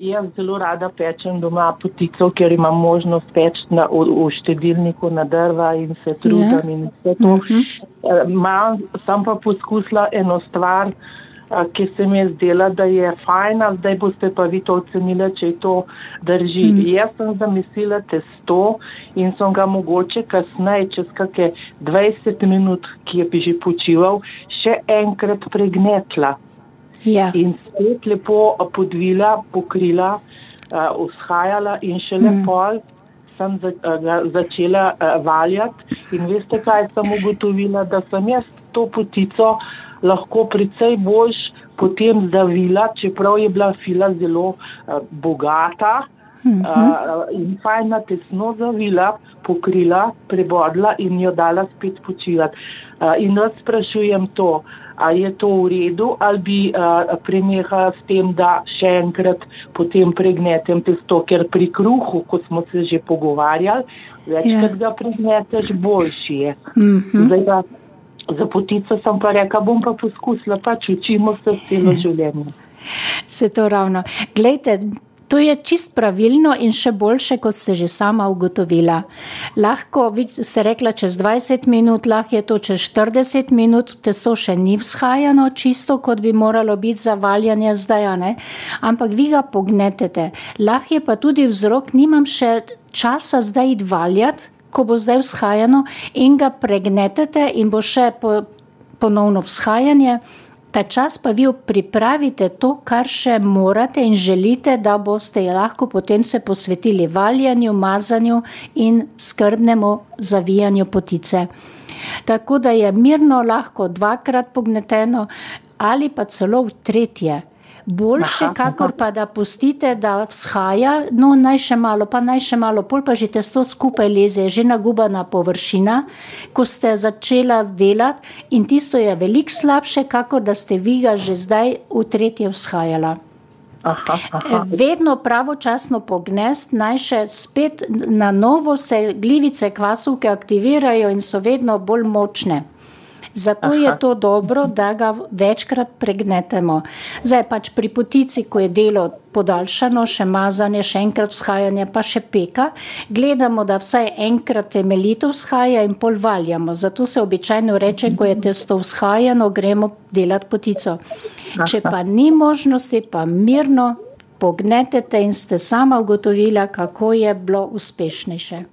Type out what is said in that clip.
Jaz zelo rada pečem doma potico, ker imam možnost peči na, v, v štedilniku na drva in se trudim Ja. in vse to. Mhm. Eh, Mam, sem pa poskusila eno stvar, eh, ki se mi je zdela, da je fajna, zdaj boste pa vi to ocenili, če to drži. Mhm. Jaz sem zamislila testo in sem ga mogoče kasneje, čez kakšne 20 minut, ki je bi že počival, še enkrat pregnetla Ja. in spet lepo podvila, pokrila, uh, vzhajala in šele Mm. mm. pol sem za, uh, začela uh, valjati in veste, kaj sem ugotovila, da sem jaz to potico lahko precej boljš potem zavila, čeprav je bila fila zelo uh, bogata. Mhm. Uh, in fajna tesno zavila, pokrila, prebodla in jo dala spet počivati. In jaz sprašujem to, a je to v redu ali bi prenehala s tem, da še enkrat potem pregnetem testo, ker pri kruhu, ko smo se že pogovarjali, večkrat Ja. ga pregneteš, boljši je. Mhm. Zdaj pa za potico sem pa rekla, bom pa poskusila, pač učimo se celo življenje. Se to ravno. Glejte, to je čist pravilno in še boljše, kot ste že sama ugotovila. Lahko, vi ste rekla, čez 20 minut, lahko je to čez 40 minut, testo še ni vzhajano čisto, kot bi moralo biti za valjanje zdaj, ne? ampak vi ga pognetete. Lahko je pa tudi vzrok, nimam še časa zdaj iti valjati, ko bo zdaj vzhajano in ga pregnetete in bo še po, ponovno vzhajanje. Ta čas pa vi pripravite to, kar še morate in želite, da boste lahko potem se posvetili valjanju, mazanju in skrbnemu zavijanju potice. Tako da je mirno lahko dvakrat pogneteno ali pa celo v tretje. Boljše, Aha, kakor aha. pa da pustite, da vzhaja, no naj še malo, pa naj še malo, pol pa že testo skupaj leze, že nagubana površina, ko ste začela delati in tisto je veliko slabše, kakor da ste vi ga že zdaj v tretje vzhajala. Aha, aha. Vedno pravočasno pognest, naj še spet na novo se glivice kvasovke aktivirajo in so vedno bolj močne. Zato Aha. je Aha. to dobro, da ga večkrat pregnetemo. Zdaj pač pri potici, ko je delo podaljšano, še mazanje, še enkrat vzhajanje, pa še peka, gledamo, da vsaj enkrat temeljito vzhaja in pol valjamo. Zato se običajno reče, ko je testo vzhajano, gremo delati potico. Če pa ni možnosti, pa mirno pognetete in ste sama ugotovila, kako je bilo uspešnejše.